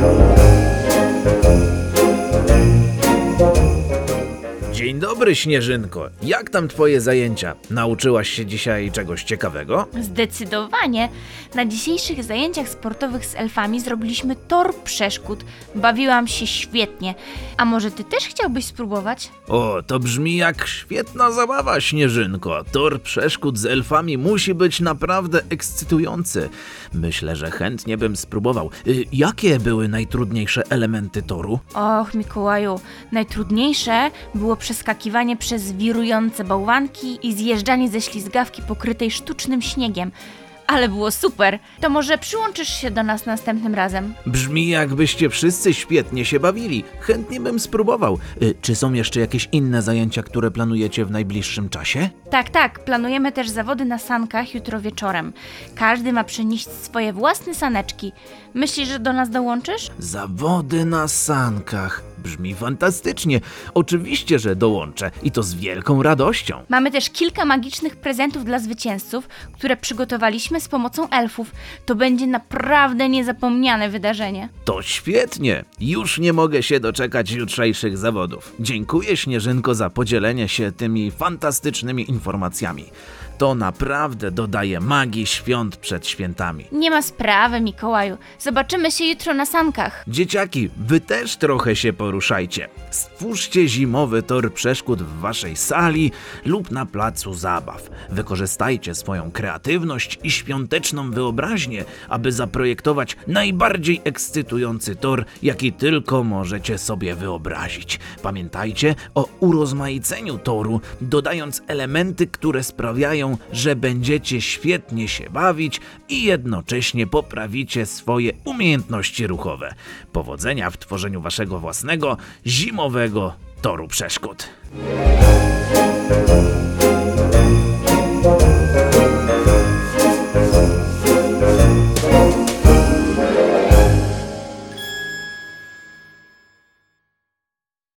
Bye. Dzień dobry, Śnieżynko. Jak tam twoje zajęcia? Nauczyłaś się dzisiaj czegoś ciekawego? Zdecydowanie. Na dzisiejszych zajęciach sportowych z elfami zrobiliśmy tor przeszkód. Bawiłam się świetnie. A może ty też chciałbyś spróbować? O, to brzmi jak świetna zabawa, Śnieżynko. Tor przeszkód z elfami musi być naprawdę ekscytujący. Myślę, że chętnie bym spróbował. Y, jakie były najtrudniejsze elementy toru? Och, Mikołaju, najtrudniejsze było przeskakiwanie przez wirujące bałwanki i zjeżdżanie ze ślizgawki pokrytej sztucznym śniegiem. Ale było super. To może przyłączysz się do nas następnym razem? Brzmi jakbyście wszyscy świetnie się bawili. Chętnie bym spróbował. Y, czy są jeszcze jakieś inne zajęcia, które planujecie w najbliższym czasie? Tak, tak. Planujemy też zawody na sankach jutro wieczorem. Każdy ma przynieść swoje własne saneczki. Myślisz, że do nas dołączysz? Zawody na sankach. Brzmi fantastycznie. Oczywiście, że dołączę i to z wielką radością. Mamy też kilka magicznych prezentów dla zwycięzców, które przygotowaliśmy z pomocą elfów. To będzie naprawdę niezapomniane wydarzenie. To świetnie. Już nie mogę się doczekać jutrzejszych zawodów. Dziękuję Śnieżynko za podzielenie się tymi fantastycznymi informacjami. To naprawdę dodaje magii świąt przed świętami. Nie ma sprawy, Mikołaju. Zobaczymy się jutro na sankach. Dzieciaki, wy też trochę się poruszajcie. Stwórzcie zimowy tor przeszkód w waszej sali lub na placu zabaw. Wykorzystajcie swoją kreatywność i świąteczną wyobraźnię, aby zaprojektować najbardziej ekscytujący tor, jaki tylko możecie sobie wyobrazić. Pamiętajcie o urozmaiceniu toru, dodając elementy, które sprawiają, że będziecie świetnie się bawić i jednocześnie poprawicie swoje umiejętności ruchowe. Powodzenia w tworzeniu waszego własnego zimowego toru przeszkód.